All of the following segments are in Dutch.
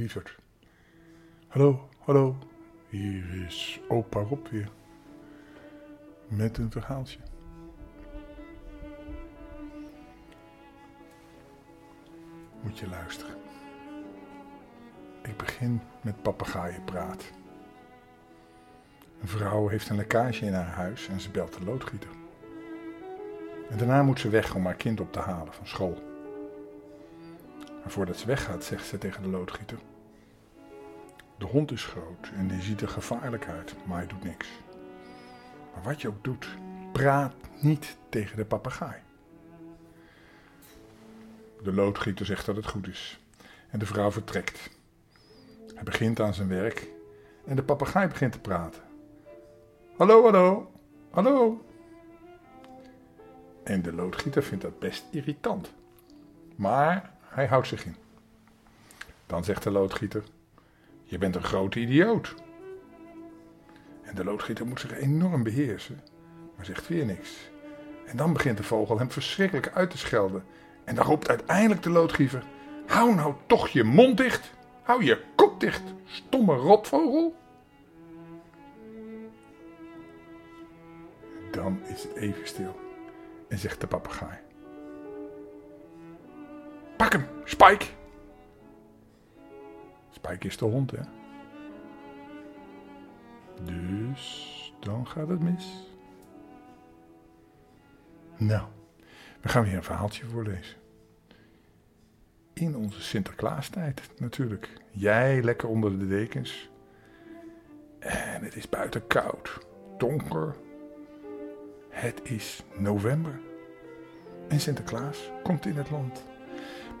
Hallo, hallo, hallo lieverd. Hallo, hallo. Hier is opa Rob weer. Met een verhaaltje. Moet je luisteren. Ik begin met papegaaienpraat. Een vrouw heeft een lekkage in haar huis en ze belt de loodgieter. En daarna moet ze weg om haar kind op te halen van school. Maar voordat ze weggaat, zegt ze tegen de loodgieter: De hond is groot en die ziet er gevaarlijk uit, maar hij doet niks. Maar wat je ook doet, praat niet tegen de papegaai. De loodgieter zegt dat het goed is en de vrouw vertrekt. Hij begint aan zijn werk en de papegaai begint te praten. Hallo, hallo, hallo. En de loodgieter vindt dat best irritant. Maar hij houdt zich in. Dan zegt de loodgieter: Je bent een grote idioot. En de loodgieter moet zich enorm beheersen, maar zegt weer niks. En dan begint de vogel hem verschrikkelijk uit te schelden. En dan roept uiteindelijk de loodgieter: Hou nou toch je mond dicht! Hou je kop dicht, stomme rotvogel! Dan is het even stil en zegt de papegaai: Pak hem, Spike! Spike is de hond, hè? Dus dan gaat het mis. Nou, we gaan weer een verhaaltje voorlezen. In onze Sinterklaastijd natuurlijk. Jij lekker onder de dekens. En het is buiten koud, donker. Het is november. En Sinterklaas komt in het land.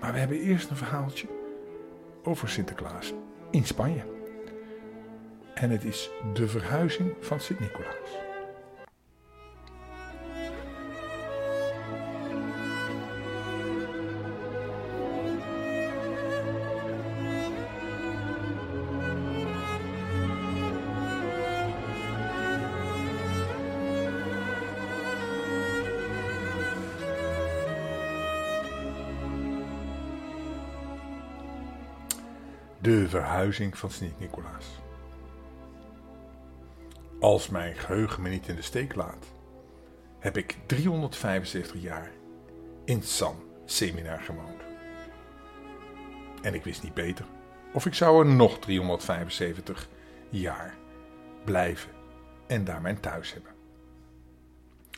Maar we hebben eerst een verhaaltje over Sinterklaas in Spanje. En het is de verhuizing van Sint-Nicolaas. De verhuizing van Sint-Nicolaas. Als mijn geheugen me niet in de steek laat, heb ik 375 jaar in San Seminar gewoond. En ik wist niet beter of ik zou er nog 375 jaar blijven en daar mijn thuis hebben.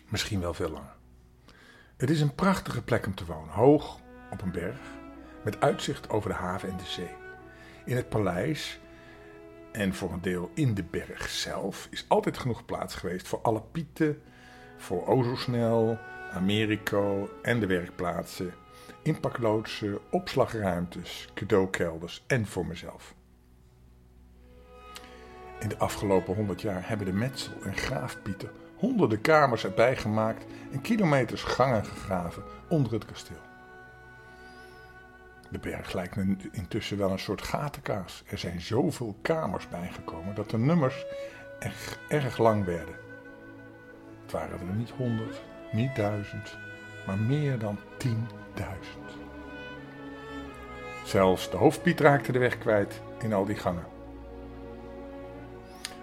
Misschien wel veel langer. Het is een prachtige plek om te wonen, hoog op een berg, met uitzicht over de haven en de zee. In het paleis en voor een deel in de berg zelf is altijd genoeg plaats geweest voor alle pieten, voor Ozosnel, Americo en de werkplaatsen, inpakloodsen, opslagruimtes, cadeaukelders en voor mezelf. In de afgelopen honderd jaar hebben de Metsel en Graafpieten honderden kamers erbij gemaakt en kilometers gangen gegraven onder het kasteel. De berg lijkt intussen wel een soort gatenkaas. Er zijn zoveel kamers bijgekomen dat de nummers echt erg lang werden. Het waren er niet honderd, niet duizend, maar meer dan tienduizend. Zelfs de hoofdpiet raakte de weg kwijt in al die gangen.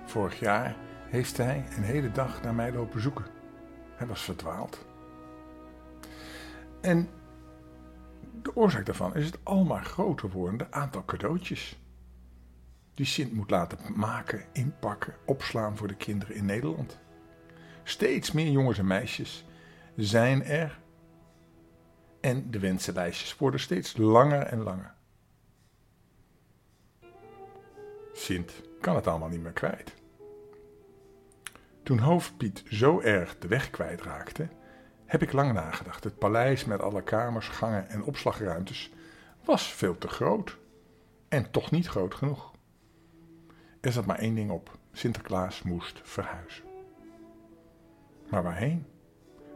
Vorig jaar heeft hij een hele dag naar mij lopen zoeken. Hij was verdwaald. En de oorzaak daarvan is het almaar groter wordende aantal cadeautjes. Die Sint moet laten maken, inpakken, opslaan voor de kinderen in Nederland. Steeds meer jongens en meisjes zijn er. En de wensenlijstjes worden steeds langer en langer. Sint kan het allemaal niet meer kwijt. Toen hoofdpiet zo erg de weg kwijtraakte, heb ik lang nagedacht. Het paleis met alle kamers, gangen en opslagruimtes was veel te groot. En toch niet groot genoeg. Er zat maar één ding op. Sinterklaas moest verhuizen. Maar waarheen?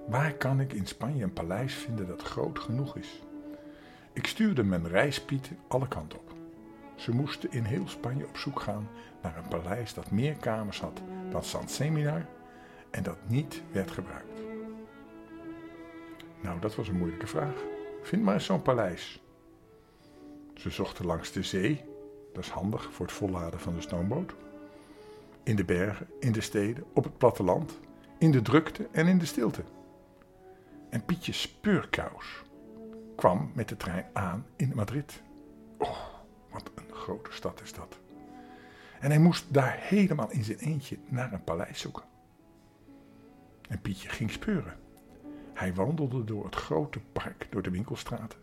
Waar kan ik in Spanje een paleis vinden dat groot genoeg is? Ik stuurde mijn reispieten alle kanten op. Ze moesten in heel Spanje op zoek gaan naar een paleis dat meer kamers had dan San Seminar en dat niet werd gebruikt. Nou, dat was een moeilijke vraag. Vind maar eens zo'n paleis. Ze zochten langs de zee, dat is handig voor het volladen van de stoomboot. In de bergen, in de steden, op het platteland, in de drukte en in de stilte. En Pietje Speurkous kwam met de trein aan in Madrid. Oh, wat een grote stad is dat. En hij moest daar helemaal in zijn eentje naar een paleis zoeken. En Pietje ging speuren. Hij wandelde door het grote park, door de winkelstraten,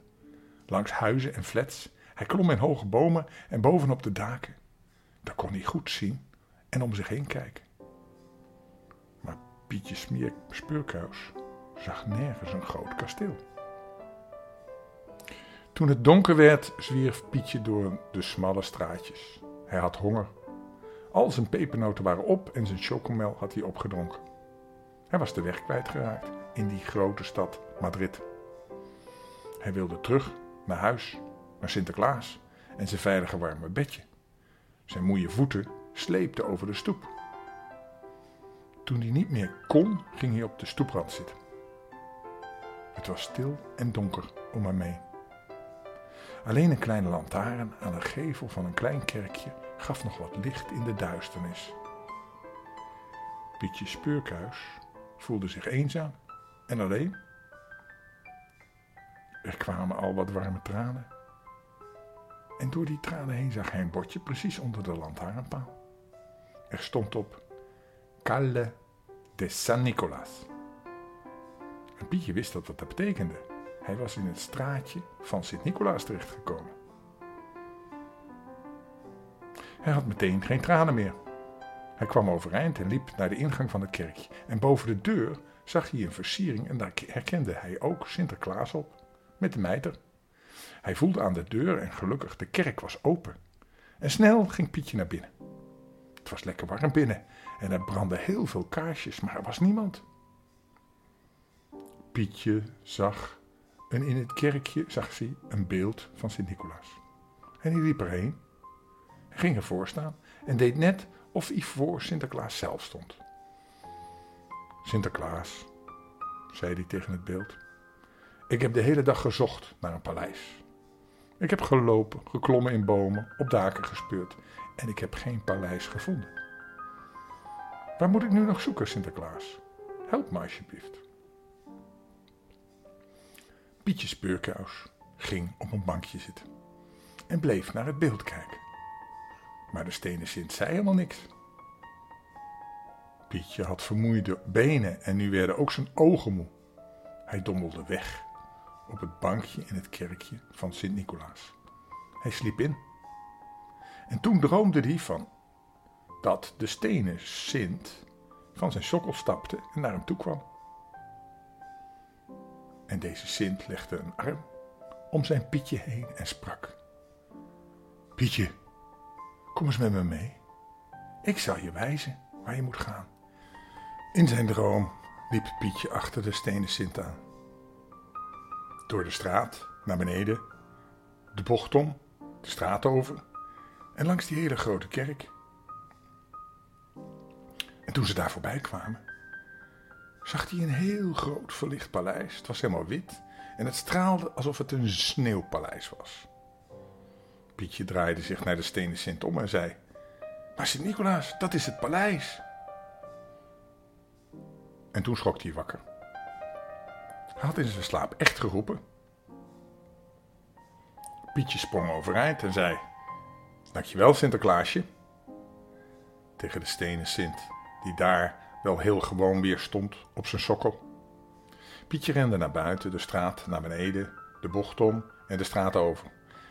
langs huizen en flats. Hij klom in hoge bomen en bovenop de daken. Daar kon hij goed zien en om zich heen kijken. Maar Pietje Smeer Speurkous zag nergens een groot kasteel. Toen het donker werd, zwierf Pietje door de smalle straatjes. Hij had honger. Al zijn pepernoten waren op en zijn chocomel had hij opgedronken. Hij was de weg kwijtgeraakt in die grote stad Madrid. Hij wilde terug naar huis, naar Sinterklaas en zijn veilige warme bedje. Zijn moeie voeten sleepten over de stoep. Toen hij niet meer kon, ging hij op de stoeprand zitten. Het was stil en donker om hem heen. Alleen een kleine lantaarn aan de gevel van een klein kerkje gaf nog wat licht in de duisternis. Pietje Speurkuis voelde zich eenzaam en alleen. Er kwamen al wat warme tranen. En door die tranen heen zag hij een bordje precies onder de lantaarnpaal. Er stond op Calle de San Nicolas. En Pietje wist wat dat betekende. Hij was in het straatje van Sint-Nicolaas terechtgekomen. Hij had meteen geen tranen meer. Hij kwam overeind en liep naar de ingang van het kerkje. En boven de deur zag hij een versiering en daar herkende hij ook Sinterklaas op, met de mijter. Hij voelde aan de deur en gelukkig, de kerk was open. En snel ging Pietje naar binnen. Het was lekker warm binnen en er brandden heel veel kaarsjes, maar er was niemand. Pietje zag en in het kerkje zag hij een beeld van Sint-Nicolaas. En hij liep erheen. Ging ervoor staan en deed net of hij voor Sinterklaas zelf stond. Sinterklaas, zei hij tegen het beeld, ik heb de hele dag gezocht naar een paleis. Ik heb gelopen, geklommen in bomen, op daken gespeurd en ik heb geen paleis gevonden. Waar moet ik nu nog zoeken, Sinterklaas? Help me alsjeblieft. Pietje Speurkous ging op een bankje zitten en bleef naar het beeld kijken. Maar de stenen Sint zei helemaal niks. Pietje had vermoeide benen en nu werden ook zijn ogen moe. Hij dommelde weg op het bankje in het kerkje van Sint-Nicolaas. Hij sliep in. En toen droomde hij van dat de stenen Sint van zijn sokkel stapte en naar hem toe kwam. En deze Sint legde een arm om zijn Pietje heen en sprak. Pietje, kom eens met me mee. Ik zal je wijzen waar je moet gaan. In zijn droom liep Pietje achter de stenen Sint aan. Door de straat naar beneden, de bocht om, de straat over en langs die hele grote kerk. En toen ze daar voorbij kwamen, zag hij een heel groot verlicht paleis. Het was helemaal wit en het straalde alsof het een sneeuwpaleis was. Pietje draaide zich naar de stenen Sint om en zei: Maar Sint-Nicolaas, dat is het paleis. En toen schrok hij wakker. Hij had in zijn slaap echt geroepen. Pietje sprong overeind en zei: Dankjewel, Sinterklaasje. Tegen de stenen Sint, die daar wel heel gewoon weer stond op zijn sokkel. Pietje rende naar buiten, de straat naar beneden, de bocht om en de straat over.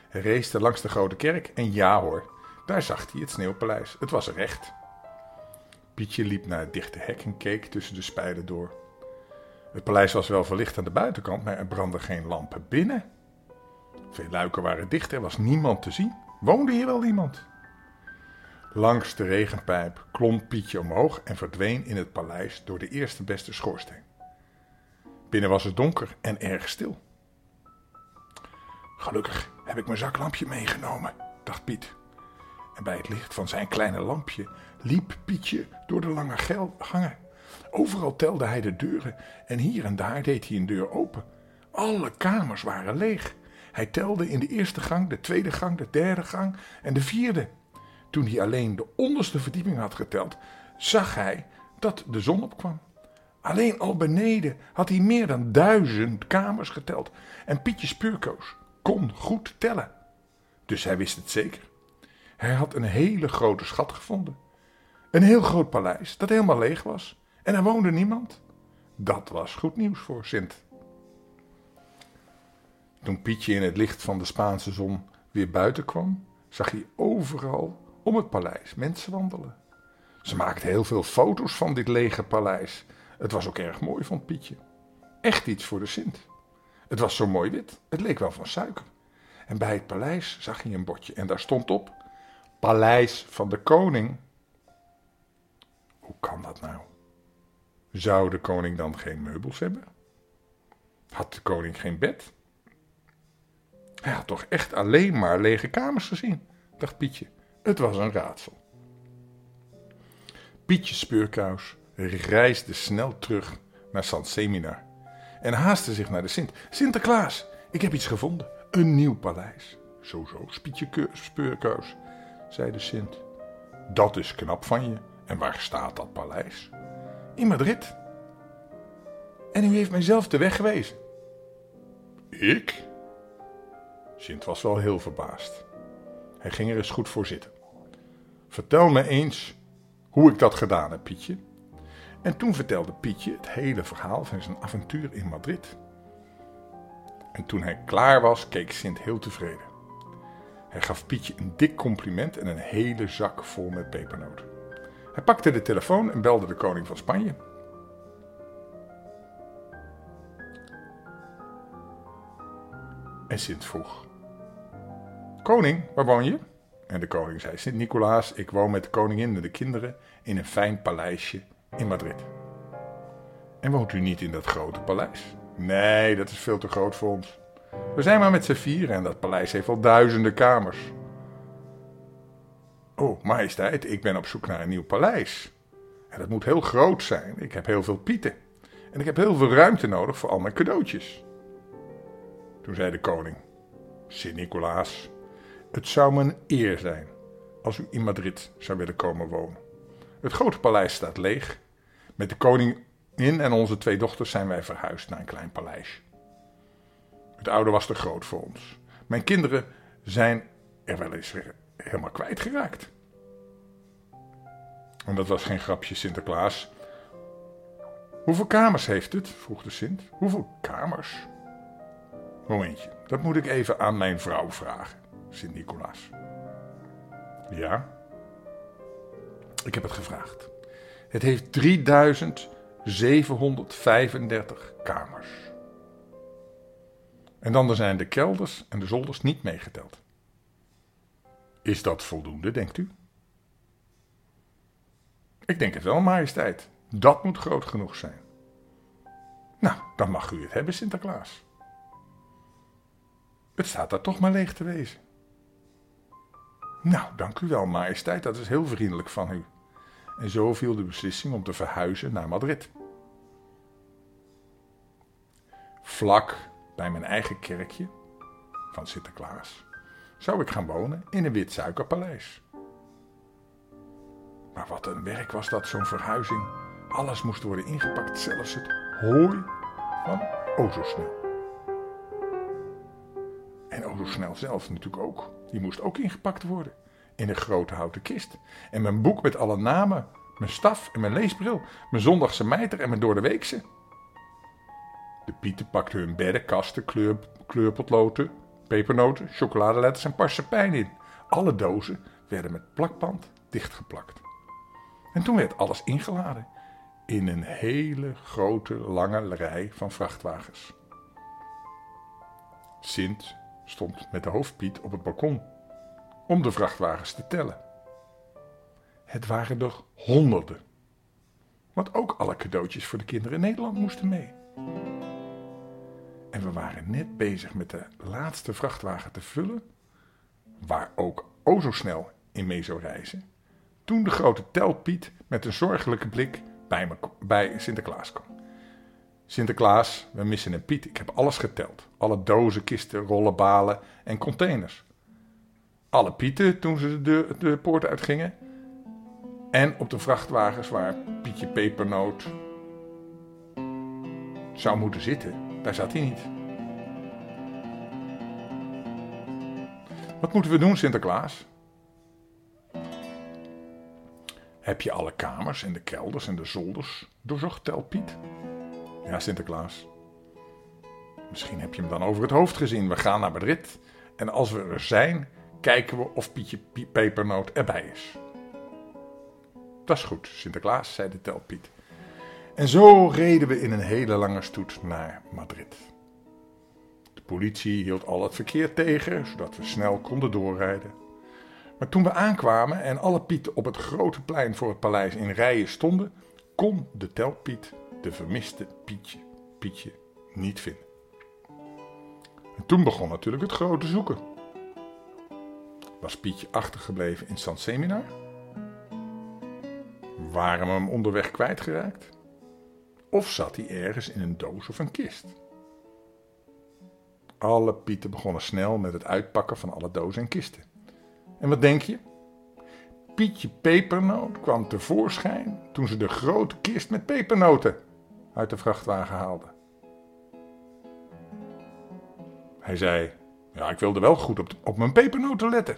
Hij reesde langs de grote kerk en ja hoor, daar zag hij het sneeuwpaleis. Het was recht. Pietje liep naar het dichte hek en keek tussen de spijlen door. Het paleis was wel verlicht aan de buitenkant, maar er brandden geen lampen binnen. Veel luiken waren dicht, er was niemand te zien. Woonde hier wel iemand? Langs de regenpijp klom Pietje omhoog en verdween in het paleis door de eerste beste schoorsteen. Binnen was het donker en erg stil. Gelukkig heb ik mijn zaklampje meegenomen, dacht Piet. En bij het licht van zijn kleine lampje liep Pietje door de lange gangen. Overal telde hij de deuren en hier en daar deed hij een deur open. Alle kamers waren leeg. Hij telde in de eerste gang, de tweede gang, de derde gang en de vierde. Toen hij alleen de onderste verdieping had geteld, zag hij dat de zon opkwam. Alleen al beneden had hij meer dan duizend kamers geteld. En Pietje Speurkoos kon goed tellen. Dus hij wist het zeker. Hij had een hele grote schat gevonden. Een heel groot paleis dat helemaal leeg was. En er woonde niemand. Dat was goed nieuws voor Sint. Toen Pietje in het licht van de Spaanse zon weer buiten kwam, zag hij overal om het paleis mensen wandelen. Ze maakten heel veel foto's van dit lege paleis. Het was ook erg mooi, vond Pietje. Echt iets voor de Sint. Het was zo mooi wit, het leek wel van suiker. En bij het paleis zag hij een bordje en daar stond op: Paleis van de Koning. Hoe kan dat nou? Zou de koning dan geen meubels hebben? Had de koning geen bed? Hij had toch echt alleen maar lege kamers gezien, dacht Pietje. Het was een raadsel. Pietje Speurkous reisde snel terug naar San Seminar en haastte zich naar de Sint. Sinterklaas, ik heb iets gevonden. Een nieuw paleis. Zo zo, Pietje Speurkous, zei de Sint. Dat is knap van je. En waar staat dat paleis? In Madrid. En u heeft mij zelf de weg gewezen. Ik? Sint was wel heel verbaasd. Hij ging er eens goed voor zitten. Vertel me eens hoe ik dat gedaan heb, Pietje. En toen vertelde Pietje het hele verhaal van zijn avontuur in Madrid. En toen hij klaar was, keek Sint heel tevreden. Hij gaf Pietje een dik compliment en een hele zak vol met pepernoten. Hij pakte de telefoon en belde de koning van Spanje. En Sint vroeg: Koning, waar woon je? En de koning zei: Sint-Nicolaas, ik woon met de koningin en de kinderen in een fijn paleisje in Madrid. En woont u niet in dat grote paleis? Nee, dat is veel te groot voor ons. We zijn maar met z'n vieren en dat paleis heeft al duizenden kamers. Oh, majesteit, ik ben op zoek naar een nieuw paleis. En dat moet heel groot zijn. Ik heb heel veel pieten. En ik heb heel veel ruimte nodig voor al mijn cadeautjes. Toen zei de koning: Sint-Nicolaas, het zou me een eer zijn als u in Madrid zou willen komen wonen. Het grote paleis staat leeg. Met de koningin en onze twee dochters zijn wij verhuisd naar een klein paleisje. Het oude was te groot voor ons. Mijn kinderen zijn er wel eens helemaal kwijtgeraakt. En dat was geen grapje, Sinterklaas. Hoeveel kamers heeft het? vroeg de Sint. Hoeveel kamers? Momentje, dat moet ik even aan mijn vrouw vragen, Sint-Nicolaas. Ja? Ik heb het gevraagd. Het heeft 3735 kamers. En dan zijn de kelders en de zolders niet meegeteld. Is dat voldoende, denkt u? Ik denk het wel, majesteit. Dat moet groot genoeg zijn. Nou, dan mag u het hebben, Sinterklaas. Het staat daar toch maar leeg te wezen. Nou, dank u wel, majesteit, dat is heel vriendelijk van u. En zo viel de beslissing om te verhuizen naar Madrid. Vlak bij mijn eigen kerkje van Sinterklaas zou ik gaan wonen in een wit suikerpaleis. Maar wat een werk was dat, zo'n verhuizing. Alles moest worden ingepakt, zelfs het hooi van Ozosnel. En Ozosnel zelf natuurlijk ook. Die moest ook ingepakt worden in een grote houten kist. En mijn boek met alle namen, mijn staf en mijn leesbril, mijn zondagse mijter en mijn doordeweekse. De pieten pakten hun bedden, kasten, kleur, kleurpotloten, pepernoten, chocoladeletters en parsepijn in. Alle dozen werden met plakband dichtgeplakt. En toen werd alles ingeladen in een hele grote lange rij van vrachtwagens. Sint stond met de hoofdpiet op het balkon om de vrachtwagens te tellen. Het waren er honderden. Want ook alle cadeautjes voor de kinderen in Nederland moesten mee. En we waren net bezig met de laatste vrachtwagen te vullen, waar ook o zo snel in mee zou reizen, toen de grote telpiet met een zorgelijke blik bij, me, bij Sinterklaas kwam. Sinterklaas, we missen een Piet. Ik heb alles geteld. Alle dozen, kisten, rollen, balen en containers. Alle Pieten toen ze de, de poort uitgingen. En op de vrachtwagens waar Pietje Pepernoot zou moeten zitten, daar zat hij niet. Wat moeten we doen, Sinterklaas? Heb je alle kamers en de kelders en de zolders doorzocht, tel Piet? Ja, Sinterklaas. Misschien heb je hem dan over het hoofd gezien. We gaan naar Madrid. En als we er zijn, kijken we of Pietje Pepernoot erbij is. Dat is goed, Sinterklaas, zei de telpiet. En zo reden we in een hele lange stoet naar Madrid. De politie hield al het verkeer tegen, zodat we snel konden doorrijden. Maar toen we aankwamen en alle pieten op het grote plein voor het paleis in rijen stonden, kon de telpiet de vermiste Pietje, Pietje niet vinden. En toen begon natuurlijk het grote zoeken. Was Pietje achtergebleven in San Seminar? Waren we hem onderweg kwijtgeraakt? Of zat hij ergens in een doos of een kist? Alle Pieten begonnen snel met het uitpakken van alle dozen en kisten. En wat denk je? Pietje Pepernoot kwam tevoorschijn toen ze de grote kist met pepernoten uit de vrachtwagen haalde. Hij zei: Ja, ik wilde wel goed op, op mijn pepernoten letten.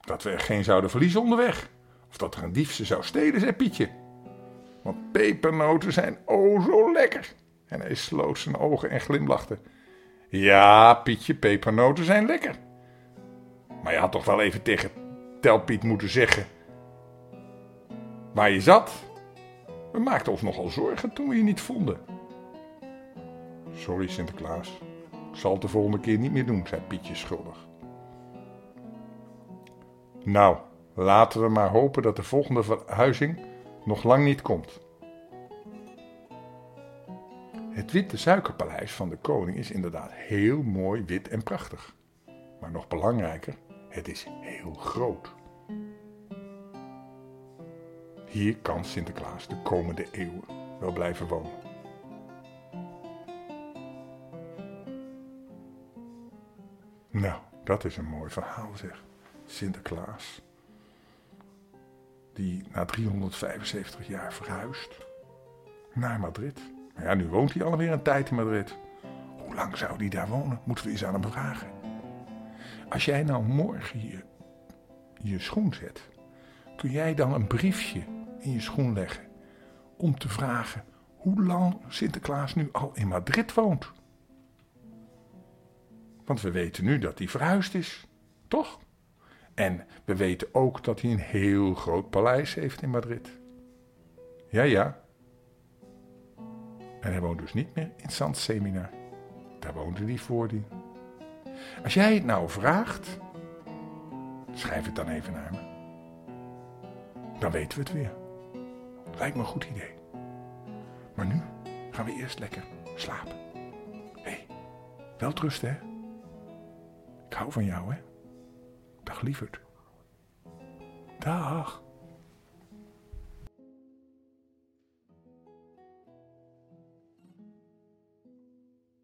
Dat we er geen zouden verliezen onderweg. Of dat er een dief ze zou stelen, zei Pietje. Want pepernoten zijn oh zo lekker. En hij sloot zijn ogen en glimlachte. Ja, Pietje, pepernoten zijn lekker. Maar je had toch wel even tegen Telpiet moeten zeggen waar je zat. We maakten ons nogal zorgen toen we je niet vonden. Sorry Sinterklaas, ik zal het de volgende keer niet meer doen, zei Pietje schuldig. Nou, laten we maar hopen dat de volgende verhuizing nog lang niet komt. Het witte suikerpaleis van de koning is inderdaad heel mooi, wit en prachtig. Maar nog belangrijker, het is heel groot. Hier kan Sinterklaas de komende eeuwen wel blijven wonen. Nou, dat is een mooi verhaal zeg. Sinterklaas. Die na 375 jaar verhuist naar Madrid. Ja, nu woont hij alweer een tijd in Madrid. Hoe lang zou hij daar wonen? Moeten we eens aan hem vragen. Als jij nou morgen hier je schoen zet, kun jij dan een briefje in je schoen leggen om te vragen hoe lang Sinterklaas nu al in Madrid woont. Want we weten nu dat hij verhuisd is, toch? En we weten ook dat hij een heel groot paleis heeft in Madrid. Ja, ja. En hij woont dus niet meer in Sant Seminar. Daar woonde hij voordien. Als jij het nou vraagt, schrijf het dan even naar me. Dan weten we het weer. Lijkt me een goed idee. Maar nu gaan we eerst lekker slapen. Hé, hey, wel hè? Ik hou van jou, hè? Dag lieverd. Dag.